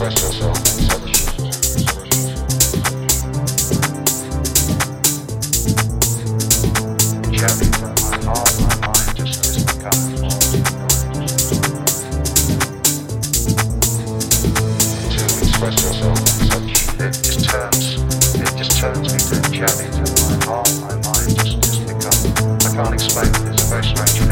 express yourself in such In such. It just turns. It just turns me to to my heart, my mind. I can't explain it. It's a very strange